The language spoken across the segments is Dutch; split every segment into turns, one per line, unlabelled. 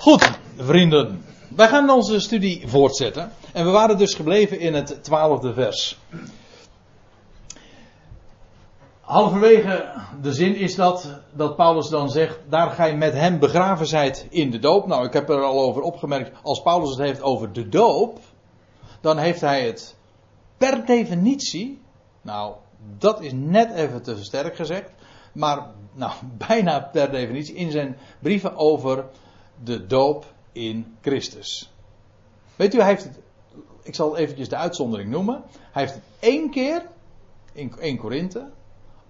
Goed, vrienden. Wij gaan onze studie voortzetten. En we waren dus gebleven in het twaalfde vers. Halverwege de zin is dat, dat Paulus dan zegt, daar gij met hem begraven zijt in de doop. Nou, ik heb er al over opgemerkt, als Paulus het heeft over de doop, dan heeft hij het per definitie, nou, dat is net even te sterk gezegd, maar nou, bijna per definitie in zijn brieven over de doop in Christus. Weet u, hij heeft het, ik zal eventjes de uitzondering noemen. Hij heeft het één keer in 1 Korinthe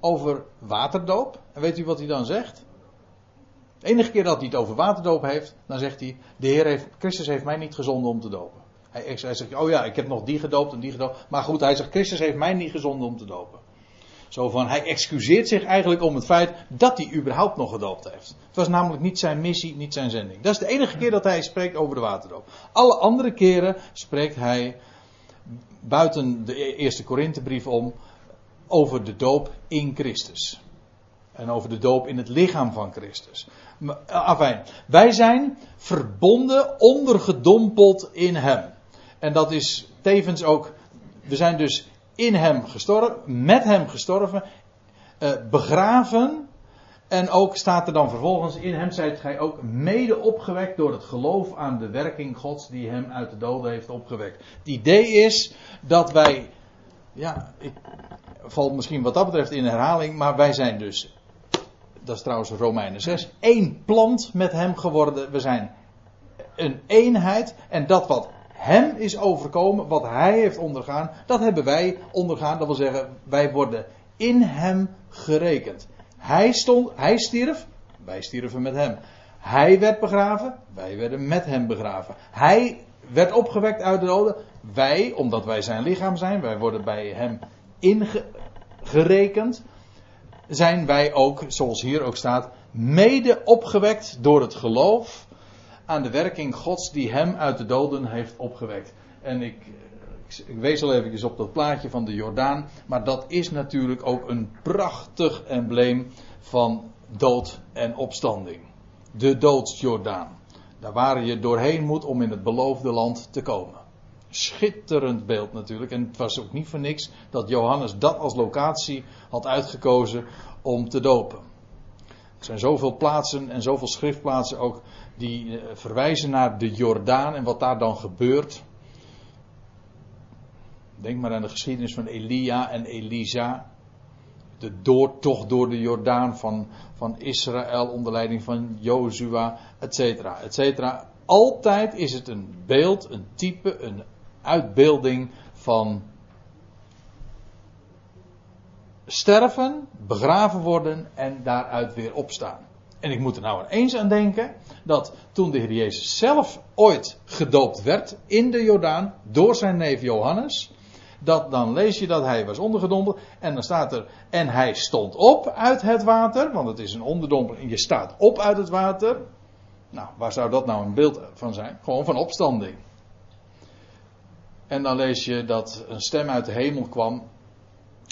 over waterdoop. En weet u wat hij dan zegt? De enige keer dat hij het over waterdoop heeft, dan zegt hij: De Heer heeft, Christus heeft mij niet gezonden om te dopen. Hij, hij zegt: Oh ja, ik heb nog die gedoopt en die gedoopt. Maar goed, hij zegt: Christus heeft mij niet gezonden om te dopen. Zo van, hij excuseert zich eigenlijk om het feit dat hij überhaupt nog gedoopt heeft. Het was namelijk niet zijn missie, niet zijn zending. Dat is de enige keer dat hij spreekt over de waterdoop. Alle andere keren spreekt hij buiten de eerste Korinthebrief om over de doop in Christus. En over de doop in het lichaam van Christus. Afijn, wij zijn verbonden, ondergedompeld in hem. En dat is tevens ook, we zijn dus in hem gestorven, met hem gestorven, uh, begraven. En ook staat er dan vervolgens in hem zijt gij ook mede opgewekt door het geloof aan de werking Gods die hem uit de doden heeft opgewekt. Het idee is dat wij, ja, ik val misschien wat dat betreft in herhaling, maar wij zijn dus, dat is trouwens Romeinen 6, één plant met hem geworden. We zijn een eenheid en dat wat hem is overkomen, wat hij heeft ondergaan, dat hebben wij ondergaan. Dat wil zeggen, wij worden in hem gerekend. Hij, stond, hij stierf, wij stierven met hem. Hij werd begraven, wij werden met hem begraven. Hij werd opgewekt uit de doden, wij, omdat wij zijn lichaam zijn, wij worden bij hem ingerekend. Zijn wij ook, zoals hier ook staat, mede opgewekt door het geloof aan de werking Gods die hem uit de doden heeft opgewekt. En ik, ik, wees al eventjes op dat plaatje van de Jordaan, maar dat is natuurlijk ook een prachtig embleem van dood en opstanding. De doodsjordaan. Daar waar je doorheen moet om in het beloofde land te komen. Schitterend beeld natuurlijk. En het was ook niet voor niks dat Johannes dat als locatie had uitgekozen om te dopen. Er zijn zoveel plaatsen en zoveel schriftplaatsen ook die eh, verwijzen naar de Jordaan en wat daar dan gebeurt. Denk maar aan de geschiedenis van Elia en Elisa. De doortocht door de Jordaan van, van Israël onder leiding van Jozua, et cetera, et cetera. Altijd is het een beeld, een type, een uitbeelding van sterven, begraven worden en daaruit weer opstaan. En ik moet er nou eens aan denken dat toen de Heer Jezus zelf ooit gedoopt werd in de Jordaan door zijn neef Johannes, dat dan lees je dat hij was ondergedompeld en dan staat er en hij stond op uit het water, want het is een onderdompeling, je staat op uit het water. Nou, waar zou dat nou een beeld van zijn? Gewoon van opstanding. En dan lees je dat een stem uit de hemel kwam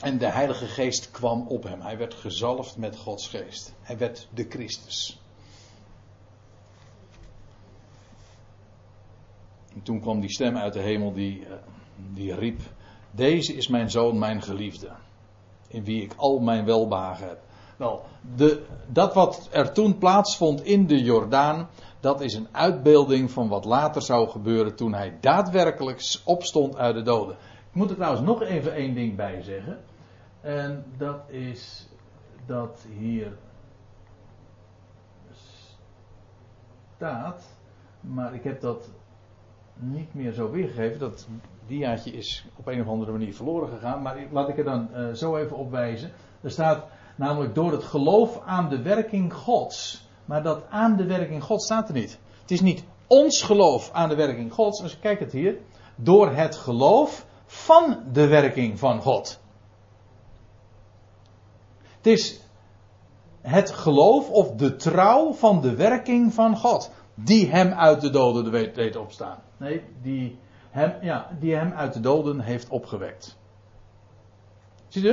en de Heilige Geest kwam op hem. Hij werd gezalfd met Gods Geest. Hij werd de Christus. En toen kwam die stem uit de hemel die, eh, die riep: Deze is mijn zoon, mijn geliefde. In wie ik al mijn welbehagen heb. Wel, de, dat wat er toen plaatsvond in de Jordaan, dat is een uitbeelding van wat later zou gebeuren toen hij daadwerkelijk opstond uit de doden. Ik moet er trouwens nog even één ding bij zeggen. En dat is dat hier staat, maar ik heb dat niet meer zo weergegeven. Dat diaatje is op een of andere manier verloren gegaan, maar laat ik er dan uh, zo even op wijzen. Er staat namelijk door het geloof aan de werking Gods. Maar dat aan de werking Gods staat er niet. Het is niet ons geloof aan de werking Gods. Dus kijk het hier. Door het geloof van de werking van God. Is het geloof of de trouw van de werking van God. Die hem uit de doden deed opstaan. Nee, die hem, ja, die hem uit de doden heeft opgewekt. Ziet u?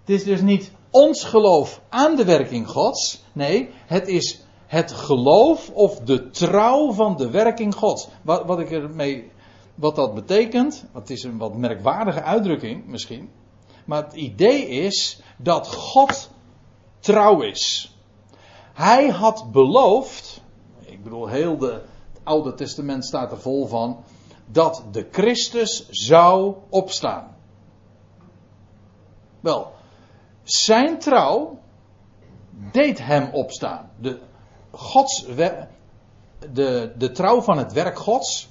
Het is dus niet ons geloof aan de werking Gods. Nee, het is het geloof of de trouw van de werking Gods. Wat, wat ik ermee, wat dat betekent, het is een wat merkwaardige uitdrukking misschien. Maar het idee is dat God trouw is. Hij had beloofd, ik bedoel, heel de, het Oude Testament staat er vol van, dat de Christus zou opstaan. Wel, zijn trouw deed hem opstaan. De, Gods, de, de trouw van het werk Gods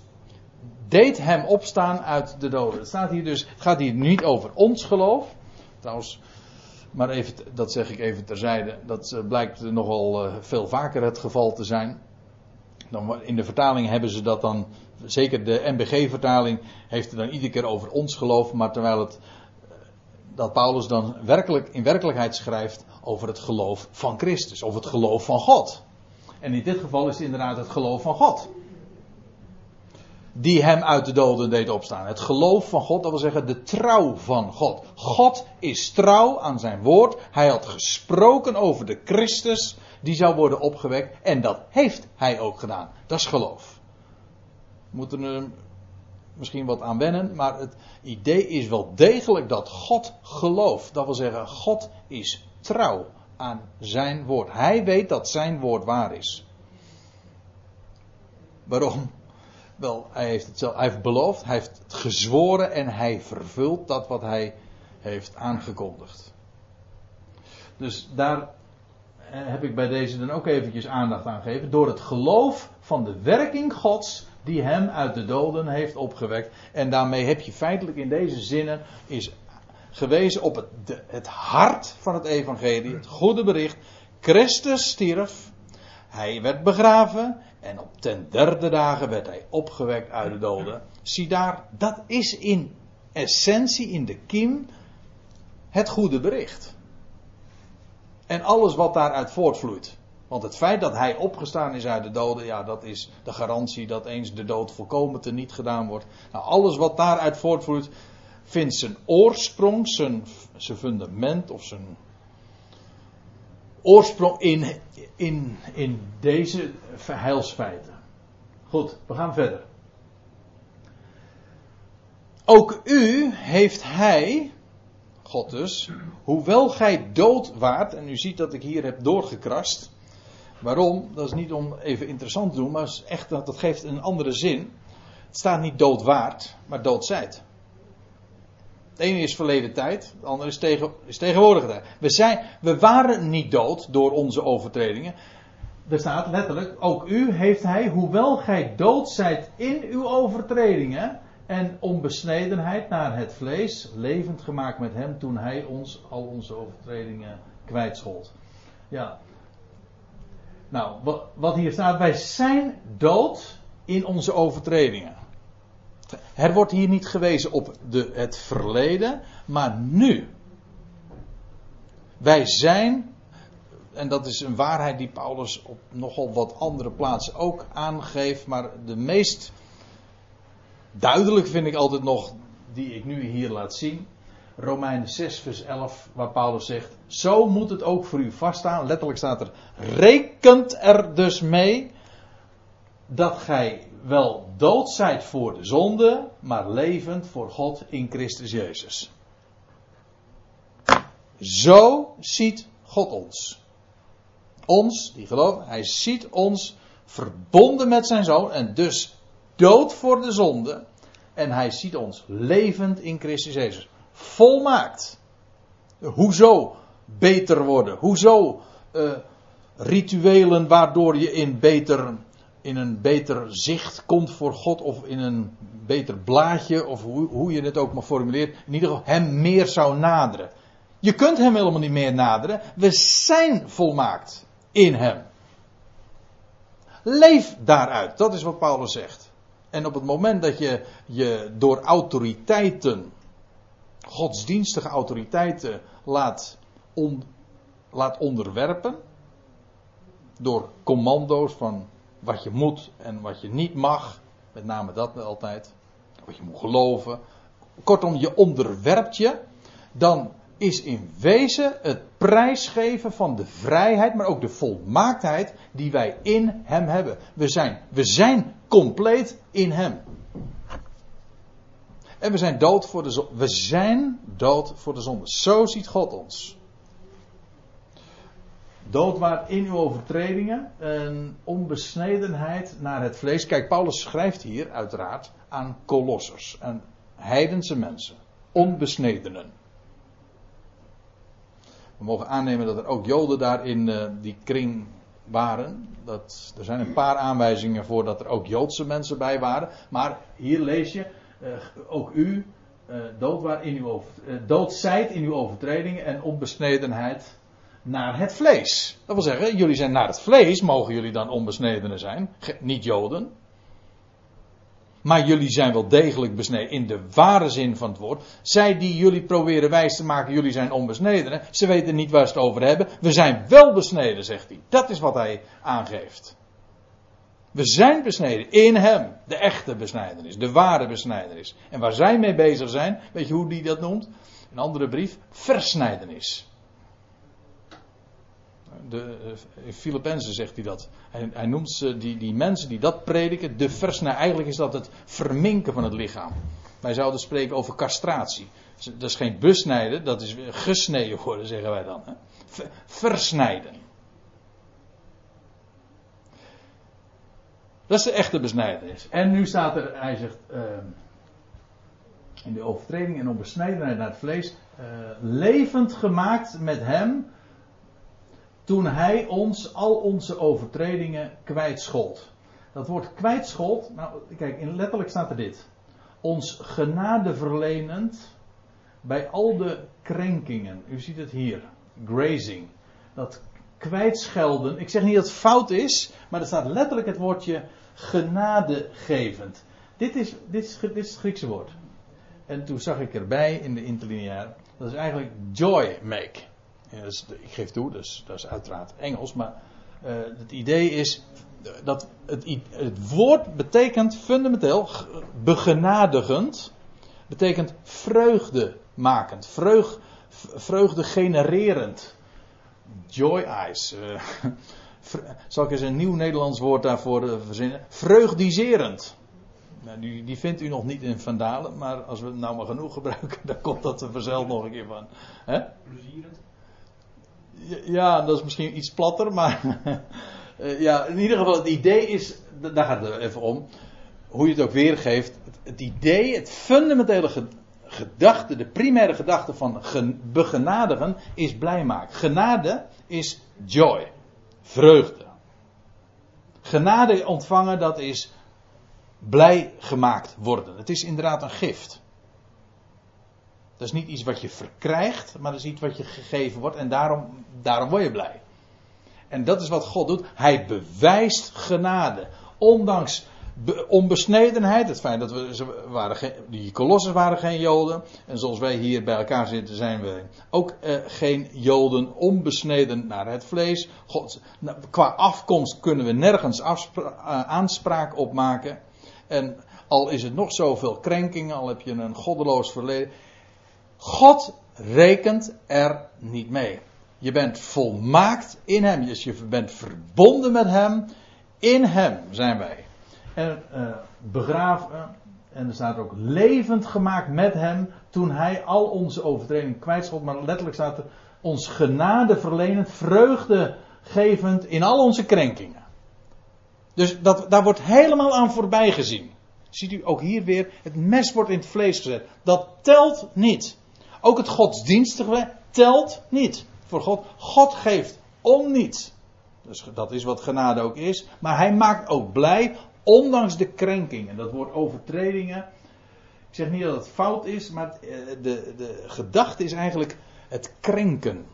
deed hem opstaan uit de doden. Het, staat hier dus, gaat hier niet over ons geloof. Trouwens, maar even, dat zeg ik even terzijde. Dat eh, blijkt nogal uh, veel vaker het geval te zijn. Dan, in de vertaling hebben ze dat dan, zeker de MBG-vertaling, heeft het dan iedere keer over ons geloof. Maar terwijl het, eh, dat Paulus dan werkelijk, in werkelijkheid schrijft over het geloof van Christus. Of het geloof van God. En in dit geval is het inderdaad het geloof van God die hem uit de doden deed opstaan. Het geloof van God, dat wil zeggen de trouw van God. God is trouw aan zijn woord. Hij had gesproken over de Christus die zou worden opgewekt. En dat heeft hij ook gedaan. Dat is geloof. We moeten er misschien wat aan wennen, maar het idee is wel degelijk dat God gelooft. Dat wil zeggen, God is trouw aan zijn woord. Hij weet dat zijn woord waar is. Waarom? Wel, hij heeft het zelf, hij heeft beloofd, hij heeft gezworen en hij vervult dat wat hij heeft aangekondigd. Dus daar eh, heb ik bij deze dan ook eventjes aandacht aan gegeven. Door het geloof van de werking Gods die hem uit de doden heeft opgewekt. En daarmee heb je feitelijk in deze zinnen is gewezen op het, het hart van het evangelie, het goede bericht. Christus stierf, hij werd begraven en op ten derde dagen werd hij opgewekt uit de doden. Zie daar, dat is in essentie, in de kiem, het goede bericht. En alles wat daaruit voortvloeit. Want het feit dat hij opgestaan is uit de doden, ja, dat is de garantie dat eens de dood volkomen te niet gedaan wordt. Nou, alles wat daaruit voortvloeit, vindt zijn oorsprong, zijn, zijn fundament of zijn oorsprong in, in, in deze verheilsfeiten. Goed, we gaan verder. Ook u heeft hij, God dus, hoewel gij dood waart, en u ziet dat ik hier heb doorgekrast. Waarom? Dat is niet om even interessant te doen, maar is echt, dat geeft een andere zin. Het staat niet dood waard, maar dood zijt. Het ene is verleden tijd, het andere is, tegen, is tegenwoordige tijd. We, zijn, we waren niet dood door onze overtredingen. Er staat letterlijk, ook u heeft hij, hoewel gij dood zijt in uw overtredingen en onbesnedenheid naar het vlees, levend gemaakt met hem toen hij ons al onze overtredingen kwijtschold. Ja. Nou, wat hier staat, wij zijn dood in onze overtredingen. Er wordt hier niet gewezen op de, het verleden, maar nu. Wij zijn, en dat is een waarheid die Paulus op nogal wat andere plaatsen ook aangeeft, maar de meest duidelijk vind ik altijd nog, die ik nu hier laat zien. Romeinen 6, vers 11, waar Paulus zegt: Zo moet het ook voor u vaststaan. Letterlijk staat er: Rekent er dus mee dat gij wel dood zijt voor de zonde, maar levend voor God in Christus Jezus. Zo ziet God ons. Ons, die geloven, hij ziet ons verbonden met zijn zoon en dus dood voor de zonde. En hij ziet ons levend in Christus Jezus. Volmaakt. Hoezo beter worden? Hoezo uh, rituelen waardoor je in beter in een beter zicht komt voor God of in een beter blaadje of hoe, hoe je het ook maar formuleert, in ieder geval hem meer zou naderen. Je kunt hem helemaal niet meer naderen. We zijn volmaakt in hem. Leef daaruit. Dat is wat Paulus zegt. En op het moment dat je je door autoriteiten, godsdienstige autoriteiten, laat, on, laat onderwerpen, door commando's van wat je moet en wat je niet mag. Met name dat altijd. Wat je moet geloven. Kortom, je onderwerpt je. Dan is in wezen het prijsgeven van de vrijheid, maar ook de volmaaktheid die wij in Hem hebben. We zijn, we zijn compleet in Hem. En we zijn dood voor de zonde. We zijn dood voor de zonde. Zo ziet God ons. Dood waar in uw overtredingen een onbesnedenheid naar het vlees. Kijk, Paulus schrijft hier uiteraard aan kolossers. en heidense mensen. Onbesnedenen. We mogen aannemen dat er ook Joden daar in uh, die kring waren. Dat, er zijn een paar aanwijzingen voor dat er ook Joodse mensen bij waren. Maar hier lees je, uh, ook u, uh, dood, in uw over, dood zijt in uw overtredingen en onbesnedenheid naar het vlees. Dat wil zeggen, jullie zijn naar het vlees, mogen jullie dan onbesnedenen zijn, niet Joden. Maar jullie zijn wel degelijk besneden in de ware zin van het woord. Zij die jullie proberen wijs te maken, jullie zijn onbesneden. Ze weten niet waar ze het over hebben. We zijn wel besneden, zegt hij. Dat is wat hij aangeeft. We zijn besneden in hem. De echte besnijdenis, de ware besnijdenis. En waar zij mee bezig zijn, weet je hoe die dat noemt? Een andere brief, versnijdenis de, in Filippenzen zegt hij dat. Hij, hij noemt ze, die, die mensen die dat prediken, de versnijden. Eigenlijk is dat het verminken van het lichaam. Wij zouden spreken over castratie. Dat is geen besnijden, dat is gesneden worden, zeggen wij dan. Hè? Versnijden. Dat is de echte besnijdenis. En nu staat er, hij zegt, uh, in de overtreding en onbesnijdenheid naar het vlees, uh, levend gemaakt met hem toen hij ons al onze overtredingen kwijtschold. Dat woord kwijtschold, nou kijk, in letterlijk staat er dit. Ons genade verlenend bij al de krenkingen. U ziet het hier, grazing. Dat kwijtschelden. Ik zeg niet dat het fout is, maar er staat letterlijk het woordje genadegevend. Dit is, dit is, dit het Griekse woord. En toen zag ik erbij in de interlineair, dat is eigenlijk joy make ik geef toe, dus dat is uiteraard Engels, maar uh, het idee is dat het, het woord betekent fundamenteel begenadigend, betekent vreugdemakend, vreug, vreugde genererend. Joy eyes. Uh, zal ik eens een nieuw Nederlands woord daarvoor uh, verzinnen? Vreugdiserend. Nou, die, die, vindt u nog niet in Vandalen, maar als we het nou maar genoeg gebruiken, dan komt dat er vanzelf nog een keer van. Plezierend? Ja, dat is misschien iets platter, maar. Eh, ja, in ieder geval, het idee is. Daar gaat het even om. Hoe je het ook weergeeft. Het, idee, het fundamentele gedachte, de primaire gedachte van begenadigen is blij maken. Genade is joy, vreugde. Genade ontvangen, dat is blij gemaakt worden. Het is inderdaad een gift. Dat is niet iets wat je verkrijgt, maar dat is iets wat je gegeven wordt en daarom, daarom word je blij. En dat is wat God doet. Hij bewijst genade. Ondanks onbesnedenheid, het feit dat we, ze waren geen, die kolossen waren geen Joden. En zoals wij hier bij elkaar zitten, zijn we ook eh, geen Joden, onbesneden naar het vlees. God, nou, qua afkomst kunnen we nergens uh, aanspraak op maken. En al is het nog zoveel krenkingen, al heb je een goddeloos verleden. God rekent er niet mee. Je bent volmaakt in Hem. Dus je bent verbonden met Hem. In Hem zijn wij. En uh, begraven. En er staat ook levend gemaakt met Hem. Toen Hij al onze overtredingen kwijtschot. Maar letterlijk staat er ons genade verlenend. Vreugdegevend in al onze krenkingen. Dus dat, daar wordt helemaal aan voorbij gezien. Ziet u ook hier weer, het mes wordt in het vlees gezet. Dat telt niet. Ook het godsdienstige telt niet voor God. God geeft om niets. Dus dat is wat genade ook is. Maar hij maakt ook blij, ondanks de krenkingen. Dat woord overtredingen. Ik zeg niet dat het fout is, maar eh, de, de gedachte is eigenlijk het krenken.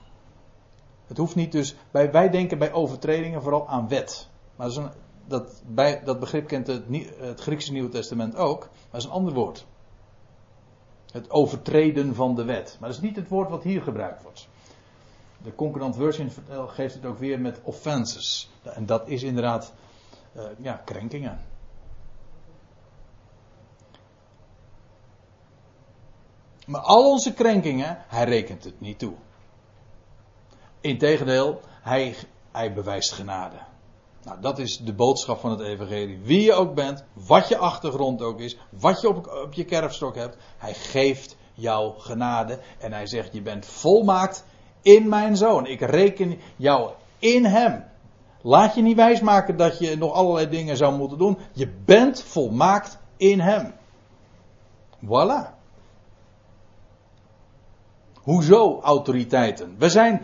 Het hoeft niet dus. Wij denken bij overtredingen vooral aan wet. Maar dat, dat, bij, dat begrip kent het, het Griekse Nieuwe Testament ook. Maar dat is een ander woord. Het overtreden van de wet. Maar dat is niet het woord wat hier gebruikt wordt. De Concordant Version geeft het ook weer met offenses. En dat is inderdaad uh, ja, krenkingen. Maar al onze krenkingen, hij rekent het niet toe. Integendeel, hij, hij bewijst genade. Nou, dat is de boodschap van het Evangelie. Wie je ook bent, wat je achtergrond ook is, wat je op, op je kerfstok hebt, hij geeft jou genade. En hij zegt: Je bent volmaakt in mijn zoon. Ik reken jou in hem. Laat je niet wijsmaken dat je nog allerlei dingen zou moeten doen. Je bent volmaakt in hem. Voilà. Hoezo autoriteiten? We zijn,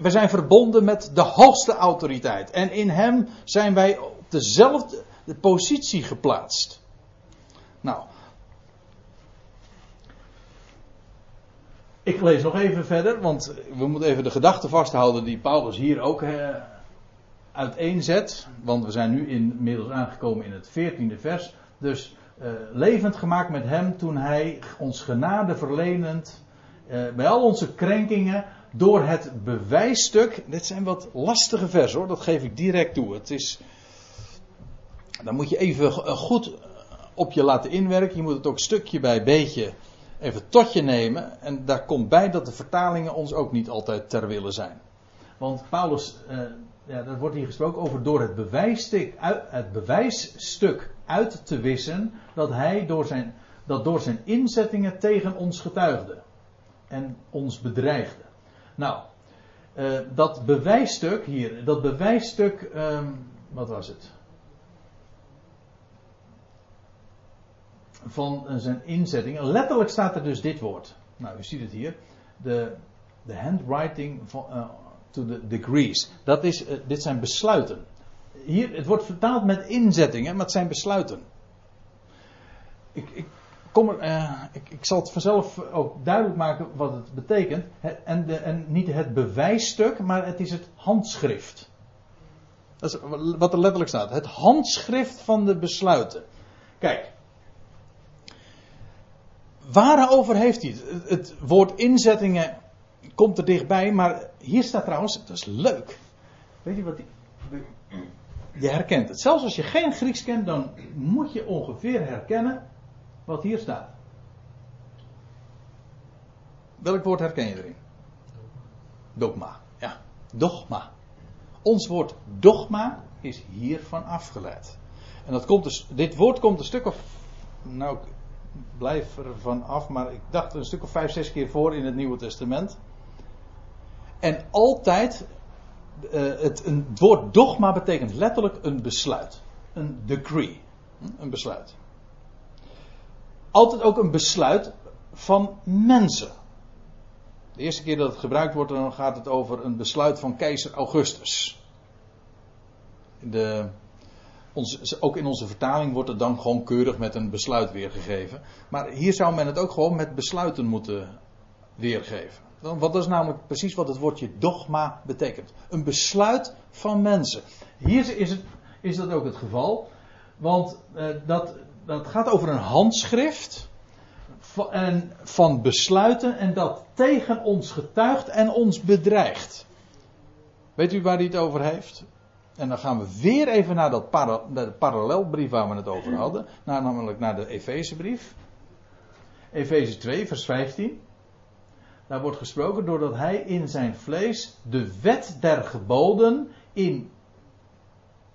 we, zijn verbonden met de hoogste autoriteit. En in hem zijn wij op dezelfde de positie geplaatst. Nou. Ik lees nog even verder, want we moeten even de gedachten vasthouden die Paulus hier ook eh, uiteenzet. Want we zijn nu inmiddels aangekomen in het 14e vers. Dus uh, levend gemaakt met hem toen hij ons genade verlenend bij al onze krenkingen door het bewijsstuk. Dit zijn wat lastige versen hoor, dat geef ik direct toe. Het is. Dan moet je even goed op je laten inwerken. Je moet het ook stukje bij beetje even tot je nemen. En daar komt bij dat de vertalingen ons ook niet altijd ter wille zijn. Want Paulus, uh, ja, er wordt hier gesproken over door het bewijsstuk, uit, het bewijsstuk uit te wissen dat hij door zijn, dat door zijn inzettingen tegen ons getuigde en ons bedreigde. Nou, uh, dat bewijsstuk hier, dat bewijsstuk, um, wat was het? Van zijn inzettingen. Letterlijk staat er dus dit woord. Nou, u ziet het hier. De, de handwriting van, uh, to the degrees. Dat is, dit zijn besluiten. Hier, het wordt vertaald met inzettingen, maar het zijn besluiten. Ik, ik kom er, uh, ik, ik, zal het vanzelf ook duidelijk maken wat het betekent. en, de, en, niet het bewijsstuk, maar het is het handschrift. Dat is wat er letterlijk staat. Het handschrift van de besluiten. Kijk. Waarover heeft hij het? Het woord inzettingen komt er dichtbij, maar hier staat trouwens, dat is leuk. Weet je wat die, je herkent het. Zelfs als je geen Grieks kent, dan moet je ongeveer herkennen wat hier staat. Welk woord herken je erin? Dogma. Ja, dogma. Ons woord dogma is hiervan afgeleid. En dat komt dus, dit woord komt een stuk of. Nou, ik blijf er van af, maar ik dacht een stuk of vijf, zes keer voor in het Nieuwe Testament. En altijd, uh, het een woord dogma betekent letterlijk een besluit. Een decree. Een besluit altijd ook een besluit van mensen. De eerste keer dat het gebruikt wordt, dan gaat het over een besluit van keizer Augustus. De, ook in onze vertaling wordt het dan gewoon keurig met een besluit weergegeven. Maar hier zou men het ook gewoon met besluiten moeten weergeven. Want dat is namelijk precies wat het woordje dogma betekent. Een besluit van mensen. Hier is, het, is dat ook het geval. Want uh, dat, dat gaat over een handschrift van, en, van besluiten en dat tegen ons getuigt en ons bedreigt. Weet u waar hij het over heeft? En dan gaan we weer even naar dat de parallelbrief waar we het over hadden, namelijk naar de Efezebrief. Efeze 2, vers 15. Daar wordt gesproken doordat hij in zijn vlees de wet der geboden in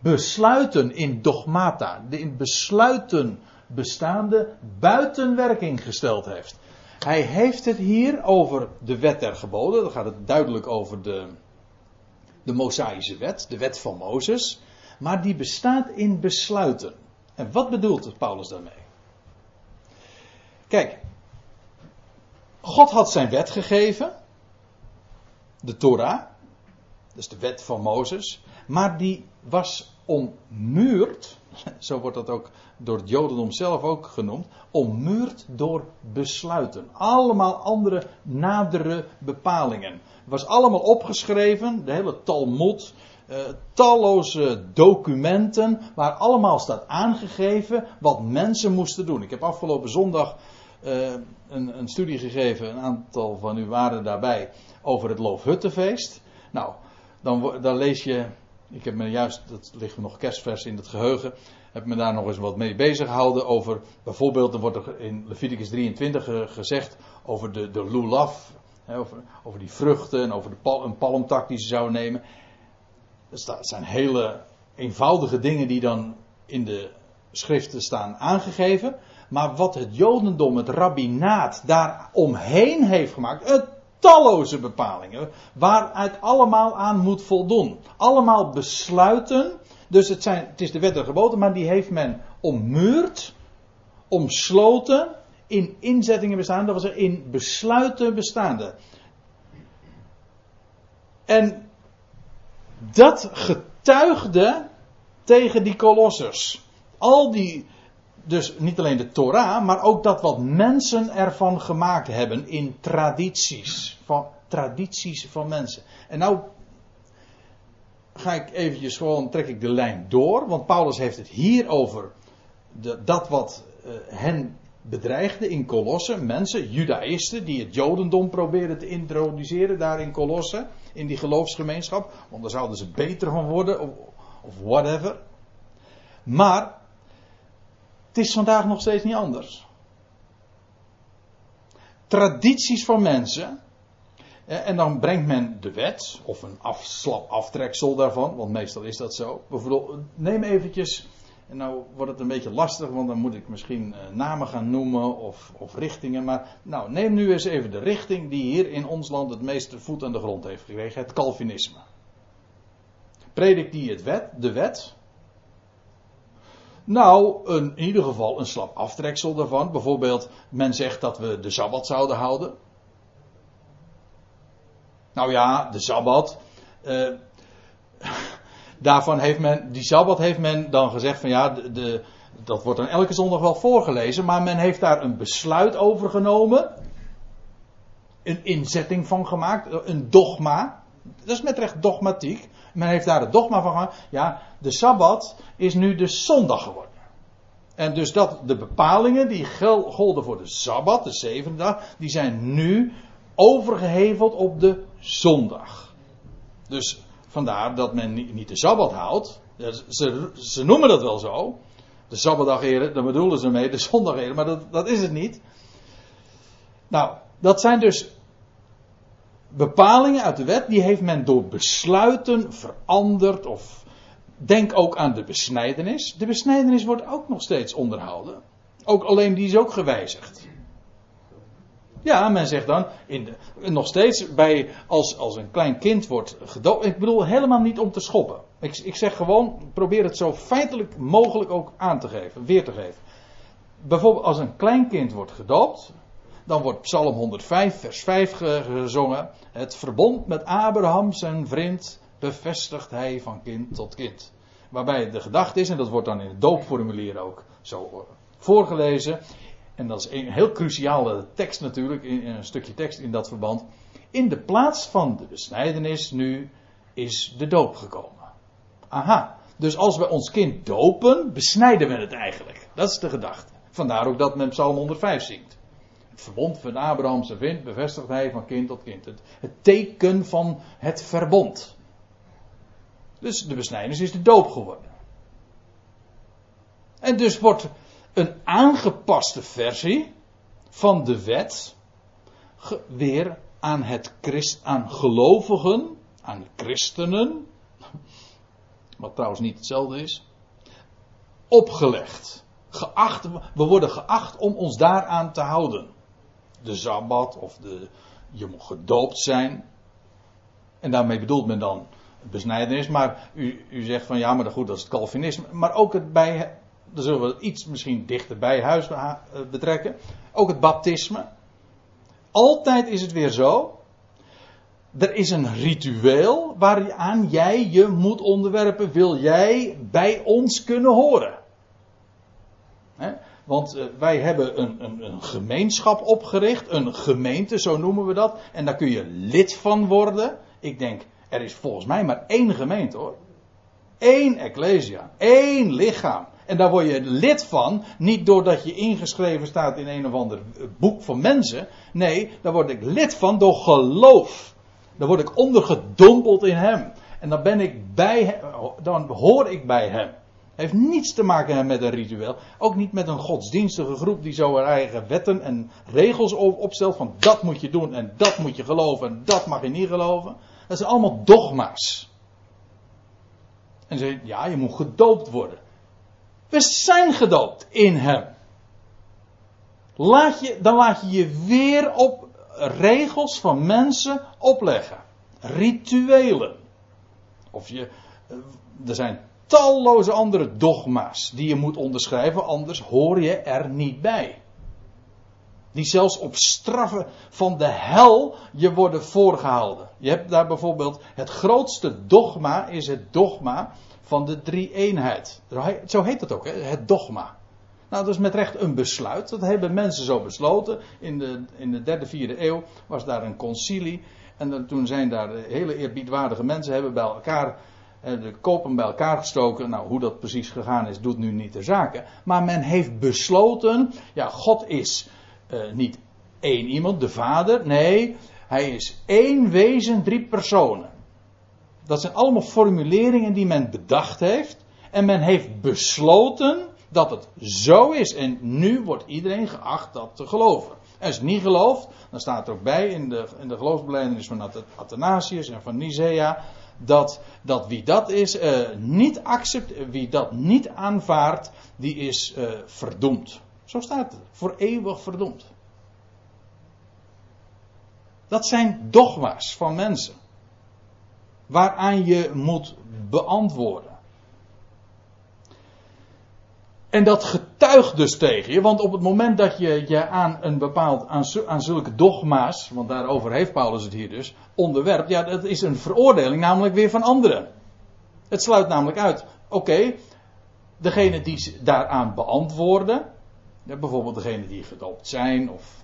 besluiten in dogmata, de in besluiten bestaande buiten werking gesteld heeft. Hij heeft het hier over de wet der geboden, dan gaat het duidelijk over de, de Mosaïsche wet, de wet van Mozes, maar die bestaat in besluiten. En wat bedoelt Paulus daarmee? Kijk, God had zijn wet gegeven, de Torah, dus de wet van Mozes, maar die was ommuurd, zo wordt dat ook door het Jodendom zelf ook genoemd, ommuurd door besluiten. Allemaal andere nadere bepalingen. Was allemaal opgeschreven, de hele Talmud, uh, talloze documenten, waar allemaal staat aangegeven wat mensen moesten doen. Ik heb afgelopen zondag uh, een, een studie gegeven, een aantal van u waren daarbij, over het Loofhuttenfeest. Nou, dan, dan lees je ik heb me juist, dat ligt nog kerstvers in het geheugen. heb me daar nog eens wat mee bezig gehouden over, bijvoorbeeld, er wordt er in Leviticus 23 gezegd over de, de lulaf, over, over die vruchten en over de pal, een palmtak die ze zouden nemen. Dat zijn hele eenvoudige dingen die dan in de schriften staan aangegeven. Maar wat het Jodendom, het rabbinaat, daar omheen heeft gemaakt. Het talloze bepalingen. Waaruit allemaal aan moet voldoen. Allemaal besluiten. Dus het, zijn, het is de wet en geboden, maar die heeft men ommuurd. Omsloten. In inzettingen bestaande. Dat was er in besluiten bestaande. En dat getuigde tegen die kolossers. Al die, dus niet alleen de Torah, maar ook dat wat mensen ervan gemaakt hebben in tradities. Van, tradities van mensen. En nou ga ik eventjes gewoon, trek ik de lijn door, want Paulus heeft het hier over de, dat wat uh, hen bedreigde in Colosse. Mensen, judaïsten, die het jodendom probeerden te introduceren daar in Colosse, in die geloofsgemeenschap. Want daar zouden ze beter van worden, of whatever. Maar het is vandaag nog steeds niet anders. Tradities van mensen. En dan brengt men de wet, of een afslap aftreksel daarvan, want meestal is dat zo. Bijvoorbeeld, neem eventjes, en nou wordt het een beetje lastig, want dan moet ik misschien eh, namen gaan noemen of, of richtingen. Maar nou, neem nu eens even de richting die hier in ons land het meeste voet aan de grond heeft gekregen, het Calvinisme. Predik die het wet, de wet, nou, een, in ieder geval een slap aftreksel daarvan. Bijvoorbeeld, men zegt dat we de Sabbat zouden houden. Nou ja, de Sabbat. Uh, daarvan heeft men, die Sabbat heeft men dan gezegd van ja, de, dat wordt dan elke zondag wel voorgelezen. Maar men heeft daar een besluit over genomen. Een inzetting van gemaakt. Een dogma. Dat is met recht dogmatiek. Men heeft daar het dogma van gemaakt. Ja, de Sabbat is nu de zondag geworden. En dus dat de bepalingen die golden voor de Sabbat, de zevende dag, die zijn nu overgeheveld op de zondag. Dus vandaar dat men niet de Sabbat houdt. Ze, ze noemen dat wel zo. De Sabbatdag eren, daar bedoelen ze mee, de zondag eren, maar dat, dat is het niet. Nou, dat zijn dus bepalingen uit de wet, die heeft men door besluiten veranderd of denk ook aan de besnijdenis. De besnijdenis wordt ook nog steeds onderhouden. Ook alleen die is ook gewijzigd. Ja, men zegt dan, in de, nog steeds bij, als, als een klein kind wordt gedoopt. Ik bedoel helemaal niet om te schoppen. Ik, ik zeg gewoon, probeer het zo feitelijk mogelijk ook aan te geven, weer te geven. Bijvoorbeeld als een klein kind wordt gedoopt, dan wordt Psalm 105, vers 5 gezongen. Het verbond met Abraham, zijn vriend, bevestigt hij van kind tot kind. Waarbij de gedachte is, en dat wordt dan in het doopformulier ook zo voorgelezen. En dat is een heel cruciale tekst natuurlijk, een stukje tekst in dat verband. In de plaats van de besnijdenis nu is de doop gekomen. Aha, dus als we ons kind dopen, besnijden we het eigenlijk. Dat is de gedachte. Vandaar ook dat men Psalm 105 zingt. Verbond van Abrahamse vind bevestigt hij van kind tot kind. Het, het teken van het verbond. Dus de besnijdenis is de doop geworden. En dus wordt een aangepaste versie van de wet weer aan het Christ, aan gelovigen, aan christenen, wat trouwens niet hetzelfde is, opgelegd. Geacht, we worden geacht om ons daaraan te houden. De Sabbat of de, je moet gedoopt zijn. En daarmee bedoelt men dan besnijdenis. Maar u, u zegt van ja, maar goed, dat is het Calvinisme. Maar ook het bij, dan zullen we iets misschien dichter bij huis eh, betrekken. Ook het baptisme. Altijd is het weer zo. Er is een ritueel waaraan jij je moet onderwerpen. Wil jij bij ons kunnen horen? Want uh, wij hebben een, een, een, gemeenschap opgericht, een gemeente, zo noemen we dat. En daar kun je lid van worden. Ik denk, er is volgens mij maar één gemeente hoor. Eén ecclesia, één lichaam. En daar word je lid van, niet doordat je ingeschreven staat in een of ander boek van mensen. Nee, daar word ik lid van door geloof. Dan word ik ondergedompeld in hem. En dan ben ik bij hem, dan hoor ik bij hem. Heeft niets te maken met een ritueel. Ook niet met een godsdienstige groep die zo haar eigen wetten en regels opstelt. Van dat moet je doen en dat moet je geloven en dat mag je niet geloven. Dat zijn allemaal dogma's. En ze ja, je moet gedoopt worden. We zijn gedoopt in hem. Laat je, dan laat je je weer op regels van mensen opleggen. Rituelen. Of je, eh, er zijn talloze andere dogma's die je moet onderschrijven, anders hoor je er niet bij. Die zelfs op straffen van de hel je worden voorgehouden. Je hebt daar bijvoorbeeld het grootste dogma is het dogma van de drie-eenheid. Zo heet het ook, hè? het dogma. Nou, dat is met recht een besluit. Dat hebben mensen zo besloten. In de, in de derde, vierde eeuw was daar een concilie. En toen zijn daar hele eerbiedwaardige mensen hebben bij elkaar de kopen bij elkaar gestoken. Nou, hoe dat precies gegaan is, doet nu niet de zaken. Maar men heeft besloten, ja, God is uh, niet één iemand, de Vader. Nee, hij is één wezen, drie personen. Dat zijn allemaal formuleringen die men bedacht heeft. En men heeft besloten dat het zo is. En nu wordt iedereen geacht dat te geloven. En als het niet gelooft, dan staat er ook bij in de, in de geloofsbelijdenis van Athanasius en van Nicea. Dat, dat wie dat is, uh, niet accepteert, wie dat niet aanvaardt, die is uh, verdoemd. Zo staat het. Voor eeuwig verdoemd. Dat zijn dogma's van mensen. Waaraan je moet beantwoorden. En dat getuigt dus tegen je, want op het moment dat je je aan een bepaald, aan, zulke dogma's, want daarover heeft Paulus het hier dus, onderwerpt, ja, dat is een veroordeling namelijk weer van anderen. Het sluit namelijk uit, oké, degene die daaraan beantwoorden, bijvoorbeeld degene die gedoopt zijn of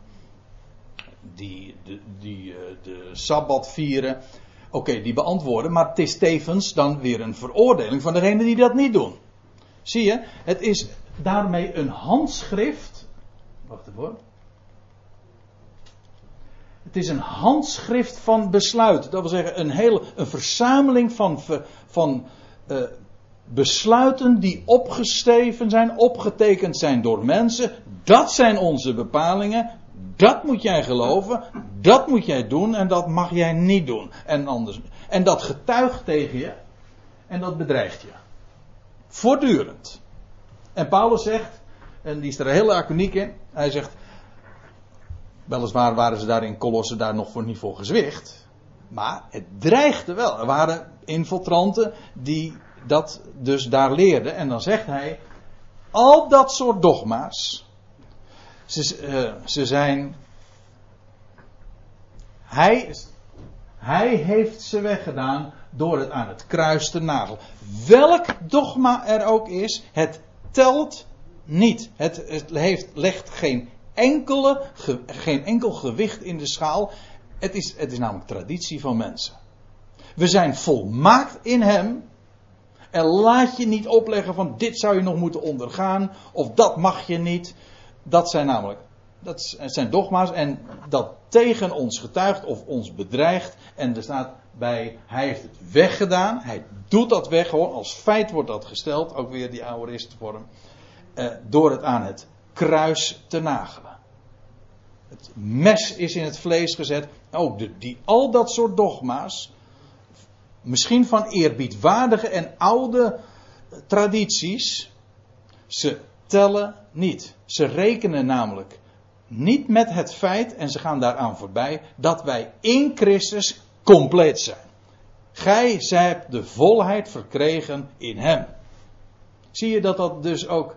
die de, die, uh, de Sabbat vieren, oké, die beantwoorden, maar het is tevens dan weer een veroordeling van degene die dat niet doen. Zie je, het is daarmee een handschrift. Wacht even Het is een handschrift van besluit. Dat wil zeggen, een hele een verzameling van, van uh, besluiten die opgesteven zijn, opgetekend zijn door mensen. Dat zijn onze bepalingen. Dat moet jij geloven. Dat moet jij doen en dat mag jij niet doen. En, anders, en dat getuigt tegen je en dat bedreigt je. Voortdurend. En Paulus zegt, en die is er heel laconiek in, hij zegt, weliswaar waren ze daar in Colosse daar nog voor niet voor gezwicht, maar het dreigde wel. Er waren infiltranten die dat dus daar leerden. En dan zegt hij, al dat soort dogma's, ze, ze zijn, hij, hij heeft ze weggedaan door het aan het kruis te nagelen. Welk dogma er ook is, het telt niet. Het, heeft, legt geen, enkele, ge, geen enkel gewicht in de schaal. Het is, het is namelijk traditie van mensen. We zijn volmaakt in Hem. En laat je niet opleggen van dit zou je nog moeten ondergaan. Of dat mag je niet. Dat zijn namelijk dat zijn dogma's en dat tegen ons getuigt of ons bedreigt. En er staat bij, hij heeft het weggedaan. Hij doet dat weg, gewoon als feit wordt dat gesteld. Ook weer die aoristvorm. Eh, door het aan het kruis te nagelen. Het mes is in het vlees gezet. Ook de, die, al dat soort dogma's. Misschien van eerbiedwaardige en oude tradities. Ze tellen niet. Ze rekenen namelijk niet met het feit, en ze gaan daaraan voorbij, dat wij in Christus compleet zijn. Gij zijt de volheid verkregen in Hem. Zie je dat dat dus ook,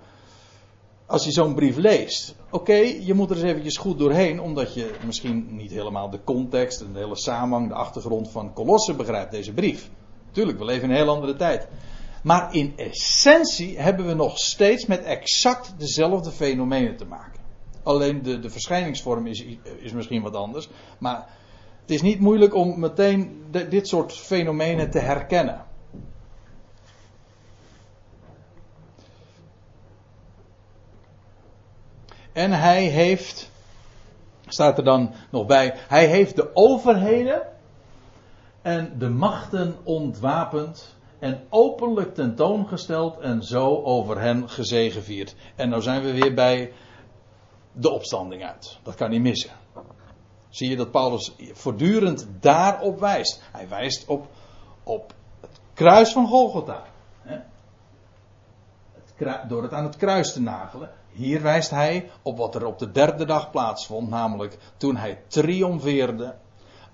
als je zo'n brief leest. Oké, je moet er eens eventjes goed doorheen, omdat je misschien niet helemaal de context en de hele samenhang, de achtergrond van Colosse begrijpt, deze brief. Tuurlijk, we leven in een heel andere tijd. Maar in essentie hebben we nog steeds met exact dezelfde fenomenen te maken. Alleen de, de verschijningsvorm is, is misschien wat anders. Maar het is niet moeilijk om meteen dit soort fenomenen te herkennen. En hij heeft, staat er dan nog bij, hij heeft de overheden en de machten ontwapend en openlijk tentoongesteld en zo over hen gezegevierd. En nou zijn we weer bij de opstanding uit. Dat kan niet missen. Zie je dat Paulus voortdurend daarop wijst. Hij wijst op, op het kruis van Golgotha. door het aan het kruis te nagelen. Hier wijst hij op wat er op de derde dag plaatsvond. Namelijk toen hij triomfeerde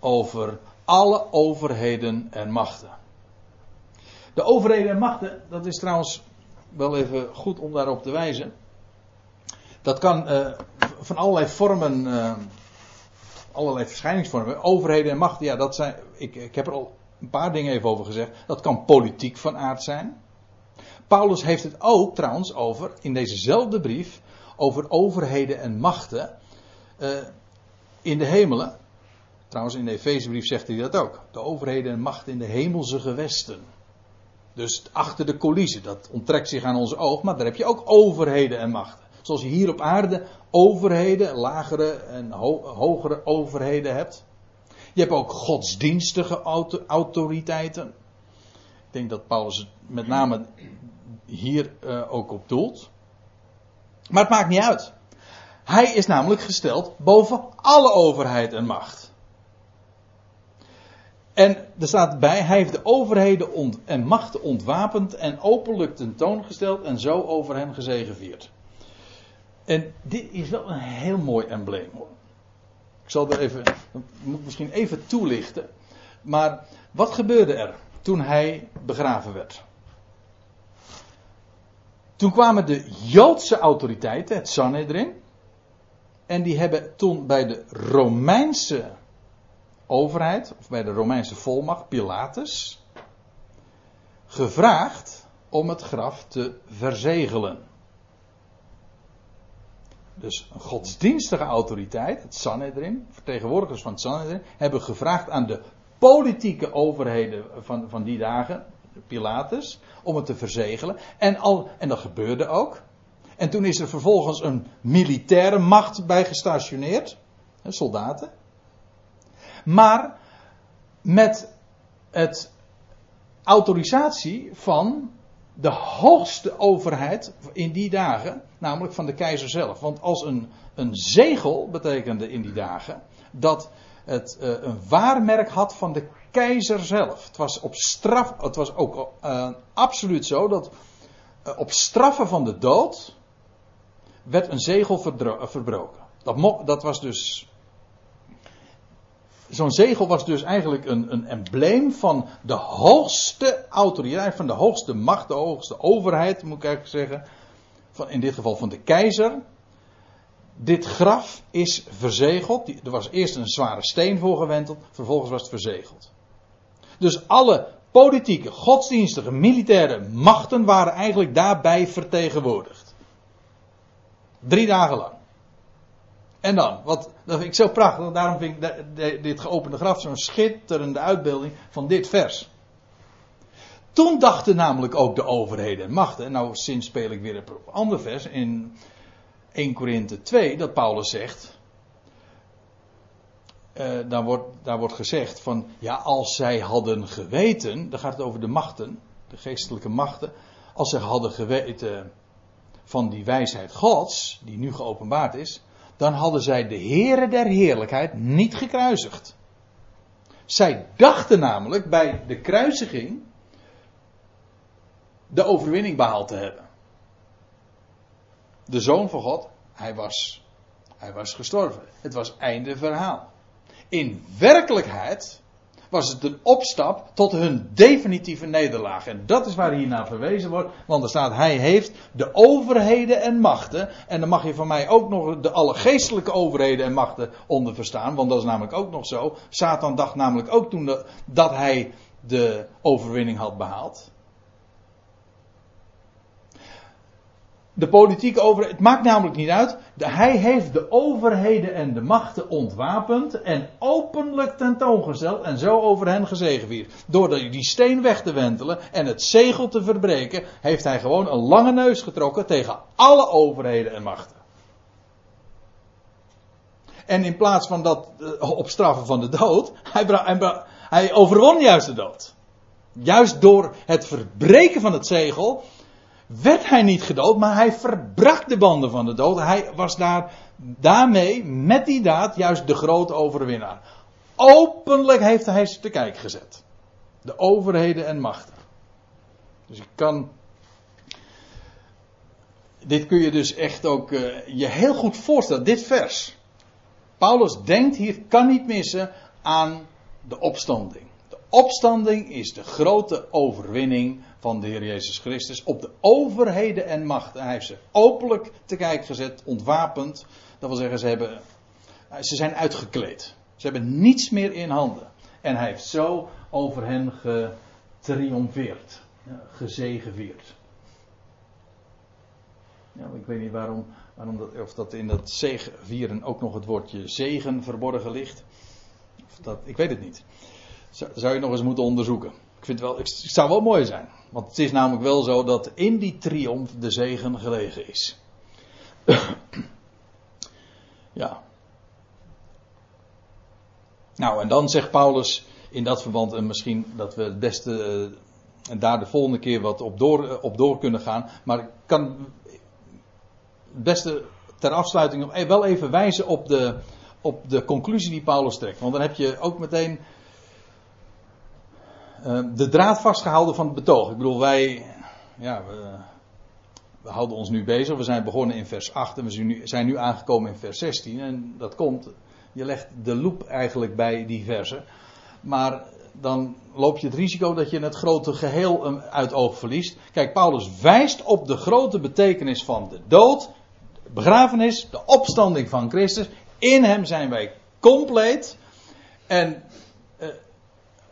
over alle overheden en machten. De overheden en machten, dat is trouwens wel even goed om daarop te wijzen. Dat kan uh, van allerlei vormen, uh, allerlei verschijningsvormen. Overheden en machten, ja, dat zijn. Ik, ik heb er al een paar dingen even over gezegd. Dat kan politiek van aard zijn. Paulus heeft het ook trouwens over, in dezezelfde brief, over overheden en machten uh, in de hemelen. Trouwens, in de Efezebrief zegt hij dat ook. De overheden en machten in de hemelse gewesten. Dus achter de coulissen, dat onttrekt zich aan ons oog, maar daar heb je ook overheden en machten. Zoals je hier op aarde overheden, lagere en hogere overheden hebt. Je hebt ook godsdienstige autoriteiten. Ik denk dat Paulus het met name hier uh, ook op doelt. Maar het maakt niet uit. Hij is namelijk gesteld boven alle overheid en macht. En er staat bij, hij heeft de overheden en machten ontwapend en openlijk tentoongesteld en zo over hen gezegevierd. En dit is wel een heel mooi embleem hoor. Ik zal er even, moet misschien even toelichten. Maar wat gebeurde er toen hij begraven werd? Toen kwamen de Joodse autoriteiten, het Sanhedrin, en die hebben toen bij de Romeinse overheid, of bij de Romeinse volmacht, Pilatus, gevraagd om het graf te verzegelen. Dus een godsdienstige autoriteit, het Sanhedrin, vertegenwoordigers van het Sanhedrin, hebben gevraagd aan de politieke overheden van, van die dagen, Pilatus, om het te verzegelen. En, al, en dat gebeurde ook. En toen is er vervolgens een militaire macht bij gestationeerd, soldaten. Maar met het autorisatie van de hoogste overheid in die dagen, namelijk van de keizer zelf. Want als een, een zegel betekende in die dagen dat het uh, een waarmerk had van de keizer zelf. Het was op straf, het was ook uh, absoluut zo dat uh, op straffen van de dood werd een zegel verbroken. Dat, dat was dus Zo'n zegel was dus eigenlijk een, een embleem van de hoogste autoriteit, van de hoogste macht, de hoogste overheid, moet ik eigenlijk zeggen. Van, in dit geval van de keizer. Dit graf is verzegeld. Er was eerst een zware steen voor gewenteld, vervolgens was het verzegeld. Dus alle politieke, godsdienstige, militaire machten waren eigenlijk daarbij vertegenwoordigd. Drie dagen lang. En dan, wat, dat vind ik zo prachtig, daarom vind ik dit geopende graf zo'n schitterende uitbeelding van dit vers. Toen dachten namelijk ook de overheden en machten, nou sinds speel ik weer een ander vers in 1 Korinthe 2, dat Paulus zegt, uh, daar, wordt, daar wordt gezegd van, ja als zij hadden geweten, dan gaat het over de machten, de geestelijke machten, als zij hadden geweten van die wijsheid Gods, die nu geopenbaard is, dan hadden zij de Heere der Heerlijkheid niet gekruisigd. Zij dachten namelijk bij de kruisiging de overwinning behaald te hebben. De Zoon van God, hij was, hij was gestorven. Het was einde verhaal. In werkelijkheid was het een opstap tot hun definitieve nederlaag. En dat is waar hier naar verwezen wordt. Want er staat, hij heeft de overheden en machten. En dan mag je van mij ook nog de alle geestelijke overheden en machten onder verstaan. Want dat is namelijk ook nog zo. Satan dacht namelijk ook toen dat hij de overwinning had behaald. De politieke overheid. Het maakt namelijk niet uit. Hij heeft de overheden en de machten ontwapend en openlijk tentoongesteld en zo over hen gezegevierd. Door die steen weg te wentelen en het zegel te verbreken, heeft hij gewoon een lange neus getrokken tegen alle overheden en machten. En in plaats van dat uh, op straffen van de dood, hij, hij, hij overwon juist de dood. Juist door het verbreken van het zegel werd hij niet gedood, maar hij verbrak de banden van de dood. Hij was daar, daarmee, met die daad, juist de grote overwinnaar. Openlijk heeft hij ze te kijk gezet. De overheden en machten. Dus ik kan. Dit kun je dus echt ook uh, je heel goed voorstellen, dit vers. Paulus denkt hier, kan niet missen, aan de opstanding. De opstanding is de grote overwinning van de Heer Jezus Christus op de overheden en machten. Hij heeft ze openlijk te kijk gezet, ontwapend. Dat wil zeggen, ze, hebben, ze zijn uitgekleed. Ze hebben niets meer in handen. En hij heeft zo over hen getriomfeerd, gezegevierd. Ja, ik weet niet waarom, of dat in dat zegevieren ook nog het woordje zegen verborgen ligt. Of dat, ik weet het niet. Zou je nog eens moeten onderzoeken. Vind het wel, het zou wel mooi zijn. Want het is namelijk wel zo dat in die triomf de zegen gelegen is. ja. Nou, en dan zegt Paulus in dat verband, en misschien dat we het beste uh, en daar de volgende keer wat op door, uh, op door kunnen gaan. Maar ik kan het beste ter afsluiting nog wel even wijzen op de, op de conclusie die Paulus trekt. Want dan heb je ook meteen de draad vastgehouden van het betoog. Ik bedoel, wij, ja, we, we, houden ons nu bezig. We zijn begonnen in vers 8 en we zijn nu, zijn nu aangekomen in vers 16. En dat komt, je legt de loop eigenlijk bij die versen. Maar dan loop je het risico dat je het grote geheel uit oog verliest. Kijk, Paulus wijst op de grote betekenis van de dood, de begrafenis, de opstanding van Christus. In hem zijn wij compleet. En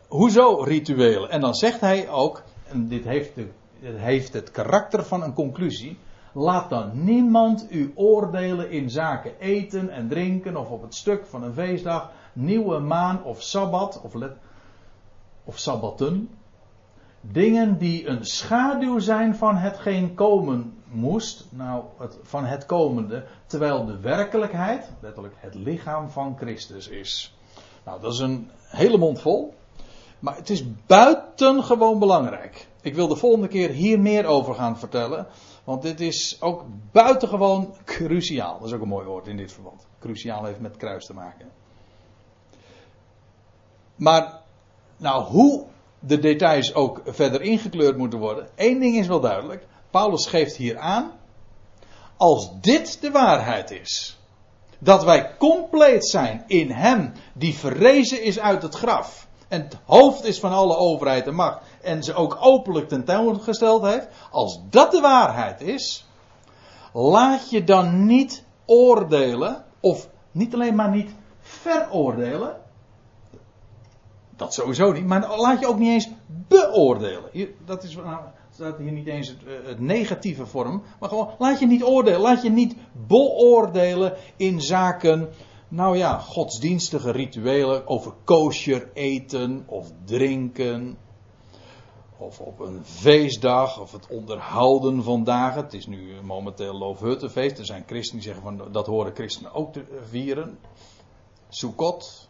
hoezo rituelen? En dan zegt hij ook, en dit heeft, heeft het karakter van een conclusie. Laat dan niemand u oordelen in zaken eten en drinken of op het stuk van een feestdag, nieuwe maan of sabbat of, let, of sabbatten. Dingen die een schaduw zijn van hetgeen komen moest, nou het, van het komende, terwijl de werkelijkheid, letterlijk het lichaam van Christus is. Nou, dat is een hele mond vol. Maar het is buitengewoon belangrijk. Ik wil de volgende keer hier meer over gaan vertellen. Want dit is ook buitengewoon cruciaal. Dat is ook een mooi woord in dit verband. Cruciaal heeft met kruis te maken. Maar, nou, hoe de details ook verder ingekleurd moeten worden. één ding is wel duidelijk. Paulus geeft hier aan. Als dit de waarheid is. Dat wij compleet zijn in Hem die verrezen is uit het graf. En het hoofd is van alle overheid en macht. En ze ook openlijk tentoongesteld heeft. Als dat de waarheid is. Laat je dan niet oordelen. Of niet alleen maar niet veroordelen. Dat sowieso niet. Maar laat je ook niet eens beoordelen. Dat is, nou, staat hier niet eens het, eh, het, negatieve vorm. Maar gewoon, laat je niet oordelen. Laat je niet beoordelen in zaken, nou ja, godsdienstige rituelen. Over kosher eten of drinken. Of op een feestdag, of het onderhouden van dagen. Het is nu momenteel Loofhuttenfeest. Er zijn christenen die zeggen van dat horen christenen ook te vieren. Sukkot,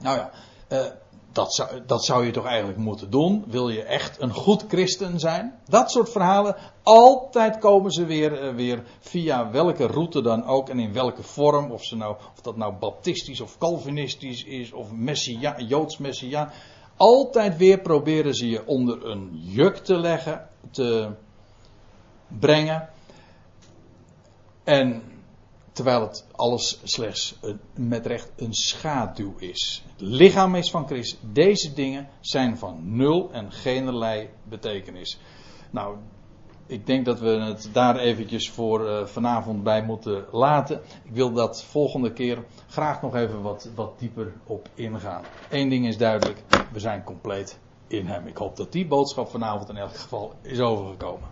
nou ja, uh, dat, zou, dat zou je toch eigenlijk moeten doen. Wil je echt een goed christen zijn? Dat soort verhalen, altijd komen ze weer, uh, weer via welke route dan ook en in welke vorm. Of, ze nou, of dat nou baptistisch of calvinistisch is of messia, joods messia. Altijd weer proberen ze je onder een juk te leggen, te brengen. En Terwijl het alles slechts met recht een schaduw is. Het lichaam is van Christus. Deze dingen zijn van nul en geen betekenis. Nou, ik denk dat we het daar eventjes voor uh, vanavond bij moeten laten. Ik wil dat volgende keer graag nog even wat, wat dieper op ingaan. Eén ding is duidelijk, we zijn compleet in hem. Ik hoop dat die boodschap vanavond in elk geval is overgekomen.